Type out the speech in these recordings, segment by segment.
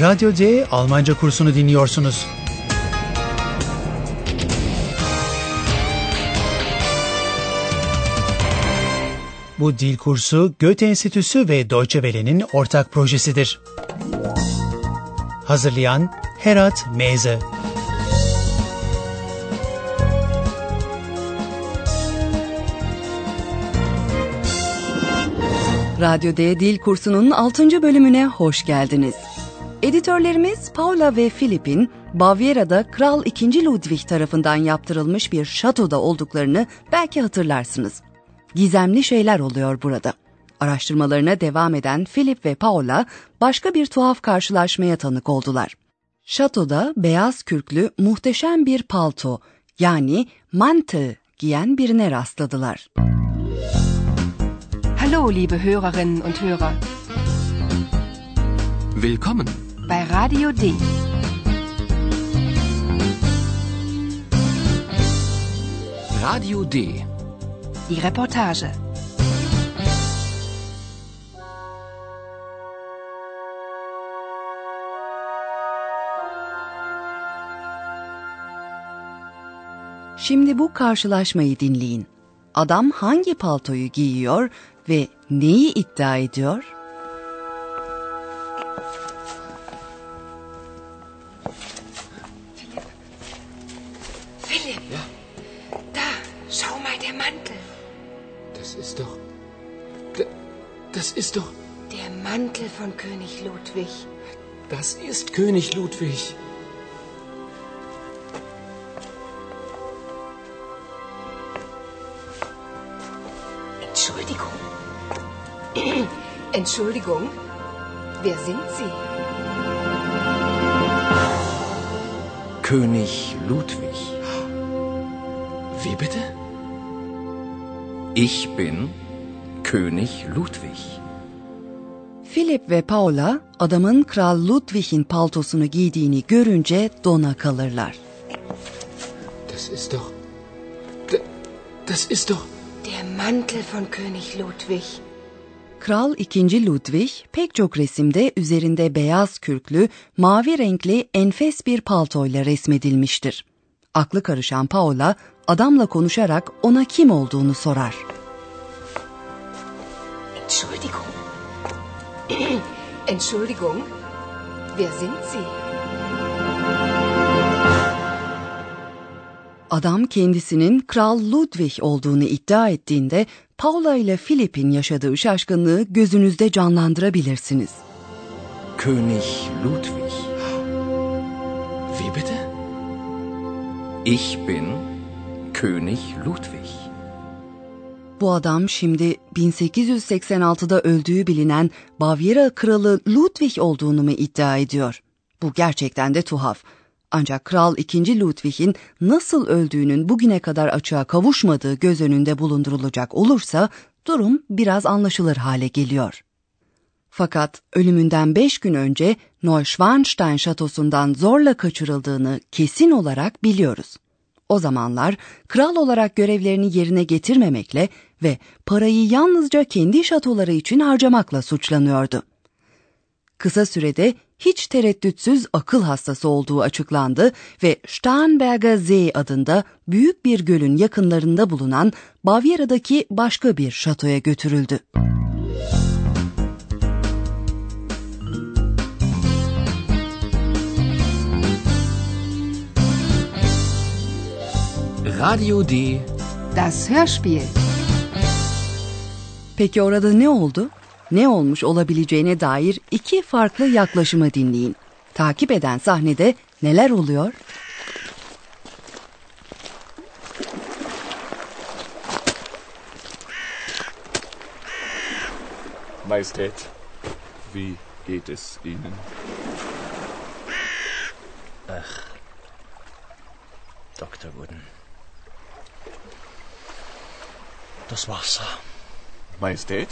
Radyo D Almanca kursunu dinliyorsunuz. Bu dil kursu Goethe Enstitüsü ve Deutsche Welle'nin ortak projesidir. Hazırlayan Herat Meze Radyo D Dil Kursu'nun 6. bölümüne hoş geldiniz. Editörlerimiz Paula ve Filip'in Bavyera'da Kral II. Ludwig tarafından yaptırılmış bir şatoda olduklarını belki hatırlarsınız. Gizemli şeyler oluyor burada. Araştırmalarına devam eden Philip ve Paula başka bir tuhaf karşılaşmaya tanık oldular. Şatoda beyaz kürklü muhteşem bir palto yani mantel giyen birine rastladılar. Hallo, liebe Hörerinnen und Hörer. Willkommen. Bei Radio D. Radio D. Die Reportage. Şimdi bu karşılaşmayı dinleyin. Adam hangi paltoyu giyiyor ve neyi iddia ediyor? König Ludwig. Das ist König Ludwig. Entschuldigung. Entschuldigung. Wer sind Sie? König Ludwig. Wie bitte? Ich bin König Ludwig. Philip ve Paula adamın Kral Ludwig'in paltosunu giydiğini görünce dona kalırlar. Das ist doch. Das ist doch. Der Mantel von König Ludwig. Kral II. Ludwig pek çok resimde üzerinde beyaz kürklü, mavi renkli enfes bir paltoyla resmedilmiştir. Aklı karışan Paula adamla konuşarak ona kim olduğunu sorar. Entschuldigung. Entschuldigung. Wer sind Sie? Adam kendisinin Kral Ludwig olduğunu iddia ettiğinde Paula ile Philip'in yaşadığı şaşkınlığı gözünüzde canlandırabilirsiniz. König Ludwig. Wie bitte? Ich bin König Ludwig. Bu adam şimdi 1886'da öldüğü bilinen Bavyera kralı Ludwig olduğunu mu iddia ediyor? Bu gerçekten de tuhaf. Ancak Kral II. Ludwig'in nasıl öldüğünün bugüne kadar açığa kavuşmadığı göz önünde bulundurulacak olursa durum biraz anlaşılır hale geliyor. Fakat ölümünden beş gün önce Neuschwanstein şatosundan zorla kaçırıldığını kesin olarak biliyoruz. O zamanlar kral olarak görevlerini yerine getirmemekle ve parayı yalnızca kendi şatoları için harcamakla suçlanıyordu. Kısa sürede hiç tereddütsüz akıl hastası olduğu açıklandı ve Starnberger See adında büyük bir gölün yakınlarında bulunan Bavyera'daki başka bir şatoya götürüldü. Radio D. Das Hörspiel. Peki orada ne oldu? Ne olmuş olabileceğine dair iki farklı yaklaşımı dinleyin. Takip eden sahnede neler oluyor? Majestät, wie geht es Ihnen? Dr. Wooden. Das Wasser. Majestät?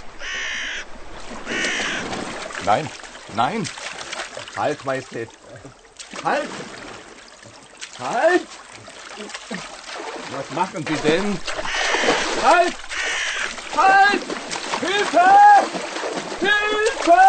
Nein, nein! Halt, Majestät! Halt! Halt! Was machen Sie denn? Halt! Halt! Hilfe! Hilfe!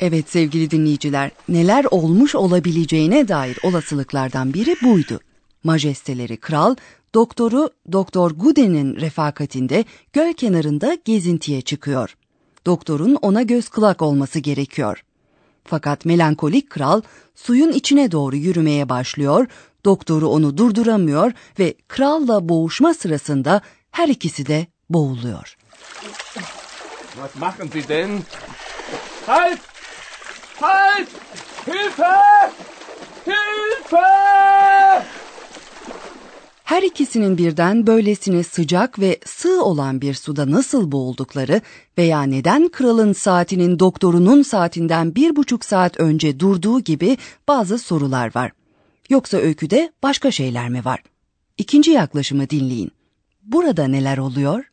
Evet sevgili dinleyiciler, neler olmuş olabileceğine dair olasılıklardan biri buydu. Majesteleri kral, doktoru Doktor Guden'in refakatinde göl kenarında gezintiye çıkıyor. Doktorun ona göz kulak olması gerekiyor. Fakat melankolik kral suyun içine doğru yürümeye başlıyor, doktoru onu durduramıyor ve kralla boğuşma sırasında her ikisi de boğuluyor. Was machen Sie denn? Halt! Halt! Hilfe! Hilfe! Her ikisinin birden böylesine sıcak ve sığ olan bir suda nasıl boğuldukları veya neden kralın saatinin doktorunun saatinden bir buçuk saat önce durduğu gibi bazı sorular var. Yoksa öyküde başka şeyler mi var? İkinci yaklaşımı dinleyin. Burada neler oluyor?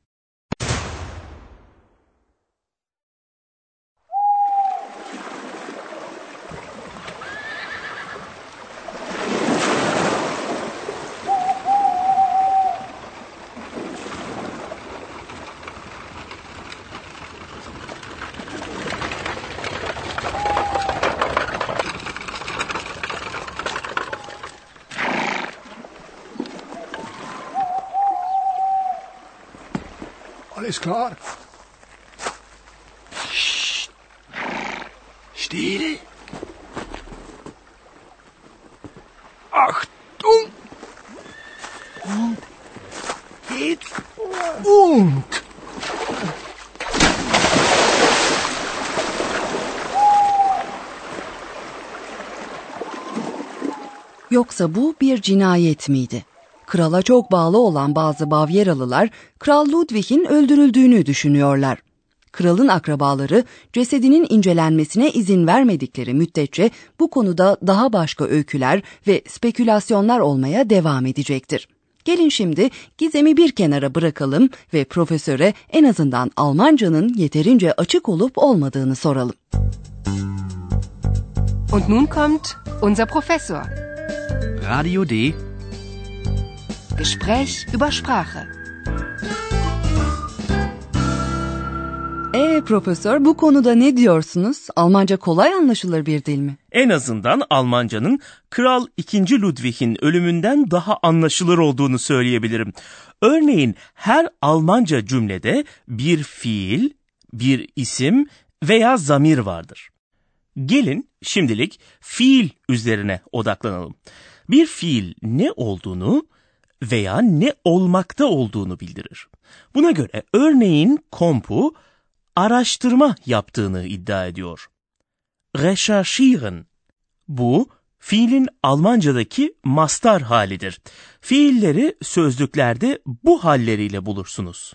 Alles klar? Still. Achtung! Und jetzt und! Yoksa bu bir cinayet miydi? Krala çok bağlı olan bazı Bavyeralılar Kral Ludwig'in öldürüldüğünü düşünüyorlar. Kralın akrabaları cesedinin incelenmesine izin vermedikleri müddetçe bu konuda daha başka öyküler ve spekülasyonlar olmaya devam edecektir. Gelin şimdi gizemi bir kenara bırakalım ve profesöre en azından Almancanın yeterince açık olup olmadığını soralım. Und nun kommt unser Professor. Radio D. Gespräch über Sprache. Ee profesör bu konuda ne diyorsunuz? Almanca kolay anlaşılır bir dil mi? En azından Almancanın Kral II. Ludwig'in ölümünden daha anlaşılır olduğunu söyleyebilirim. Örneğin her Almanca cümlede bir fiil, bir isim veya zamir vardır. Gelin şimdilik fiil üzerine odaklanalım. Bir fiil ne olduğunu veya ne olmakta olduğunu bildirir. Buna göre örneğin kompu araştırma yaptığını iddia ediyor. Recherchieren. Bu fiilin Almancadaki mastar halidir. Fiilleri sözlüklerde bu halleriyle bulursunuz.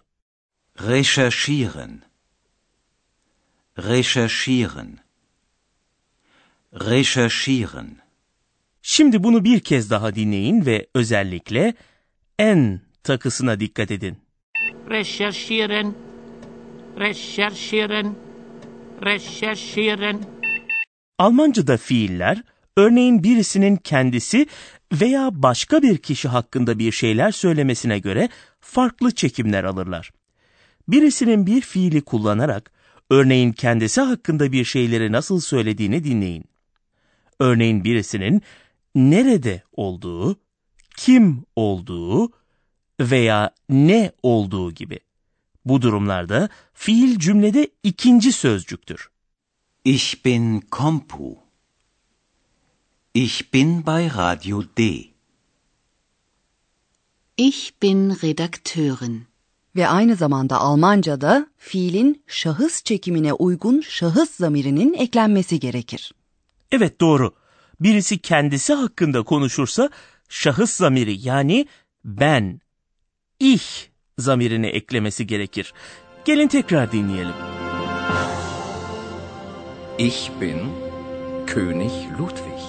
Recherchieren. Recherchieren. Recherchieren. Şimdi bunu bir kez daha dinleyin ve özellikle en takısına dikkat edin. recherchieren, recherchieren, recherchieren. Almanca'da fiiller, örneğin birisinin kendisi veya başka bir kişi hakkında bir şeyler söylemesine göre farklı çekimler alırlar. Birisinin bir fiili kullanarak, örneğin kendisi hakkında bir şeyleri nasıl söylediğini dinleyin. Örneğin birisinin nerede olduğu, kim olduğu veya ne olduğu gibi. Bu durumlarda fiil cümlede ikinci sözcüktür. Ich bin Kompu. Ich bin bei Radio D. Ich bin Redakteurin. Ve aynı zamanda Almanca'da fiilin şahıs çekimine uygun şahıs zamirinin eklenmesi gerekir. Evet doğru. Birisi kendisi hakkında konuşursa şahıs zamiri yani ben, ich zamirini eklemesi gerekir. Gelin tekrar dinleyelim. Ich bin König Ludwig.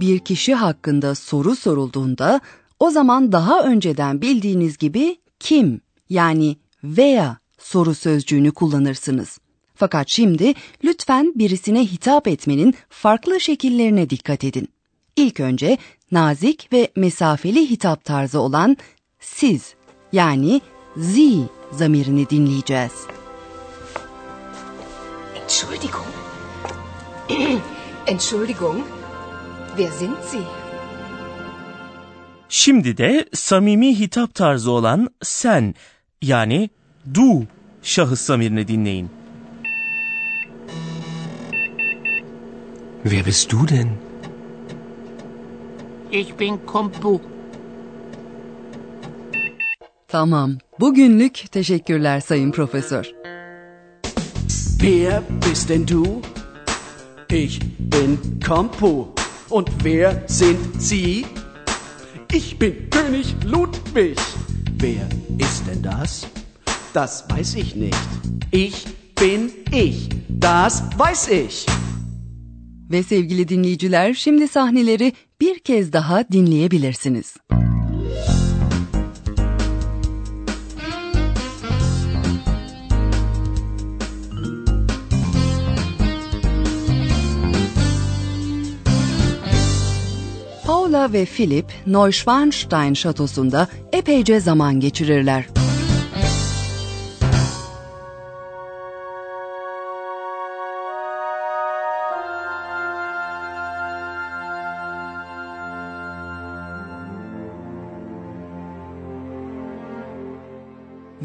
Bir kişi hakkında soru sorulduğunda o zaman daha önceden bildiğiniz gibi kim yani veya soru sözcüğünü kullanırsınız. Fakat şimdi lütfen birisine hitap etmenin farklı şekillerine dikkat edin. İlk önce nazik ve mesafeli hitap tarzı olan siz yani Sie zamirini dinleyeceğiz. Entschuldigung. Entschuldigung. Wer sind Sie? Şimdi de samimi hitap tarzı olan sen yani du şahıs zamirini dinleyin. Wer bist du denn? Ich bin Kompu. Tamam. Bugünlük teşekkürler Sayın Profesör. Wer bist denn du? Ich bin Kompu. Und wer sind Sie? Ich bin König Ludwig. Wer ist denn das? Das weiß ich nicht. Ich bin ich. Das weiß ich. Ve sevgili dinleyiciler şimdi sahneleri bir kez daha dinleyebilirsiniz. Paula ve Philip Neuschwanstein şatosunda epeyce zaman geçirirler.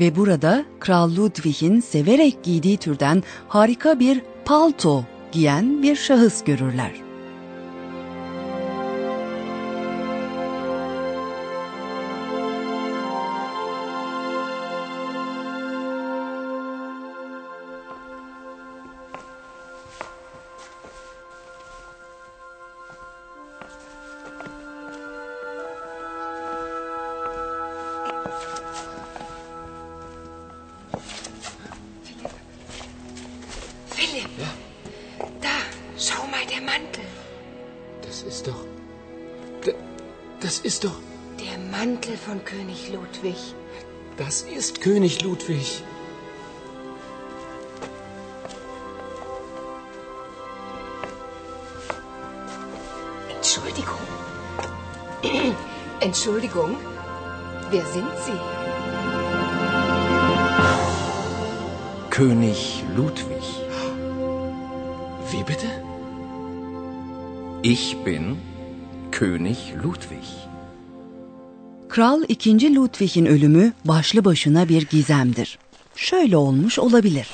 Ve burada Kral Ludwig'in severek giydiği türden harika bir palto giyen bir şahıs görürler. Ist doch. Das ist doch. Der Mantel von König Ludwig. Das ist König Ludwig. Entschuldigung. Entschuldigung. Wer sind Sie? König Ludwig. Wie bitte? Ich bin König Ludwig. Kral 2. Ludwig'in ölümü başlı başına bir gizemdir. Şöyle olmuş olabilir.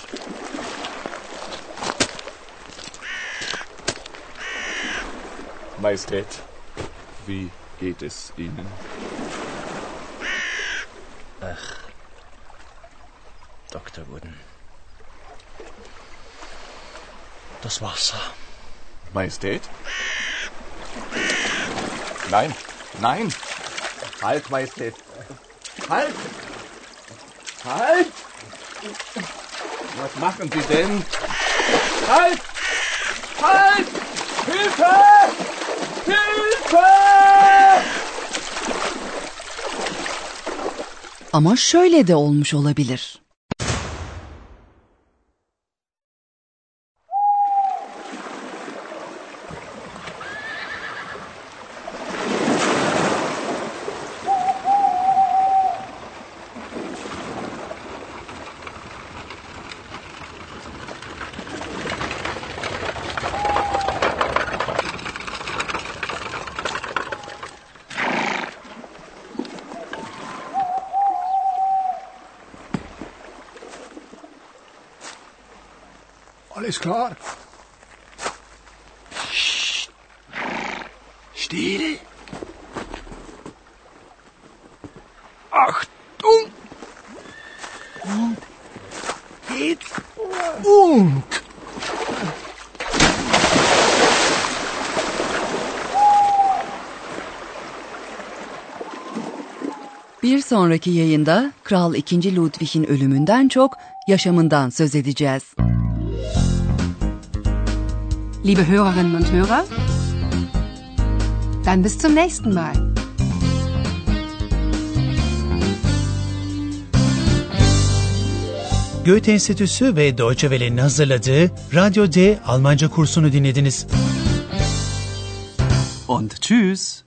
Majestät, wie geht es Ihnen? Dr. Wooden. Das Wasser. Majestät? Nein, nein! Halt, Majestät! Halt! Halt! Was machen Sie denn? Halt! Halt! Hilfe! Hilfe! Ama şöyle de olmuş olabilir. Alles klar. Still! Achtung! Und jetzt Und! Bir sonraki yayında Kral 2. Ludwig'in ölümünden çok yaşamından söz edeceğiz. Liebe Hörerinnen und Hörer, dann bis zum nächsten Mal. Goethe Enstitüsü ve Deutsche Welle'nin hazırladığı Radyo D Almanca kursunu dinlediniz. Und tschüss.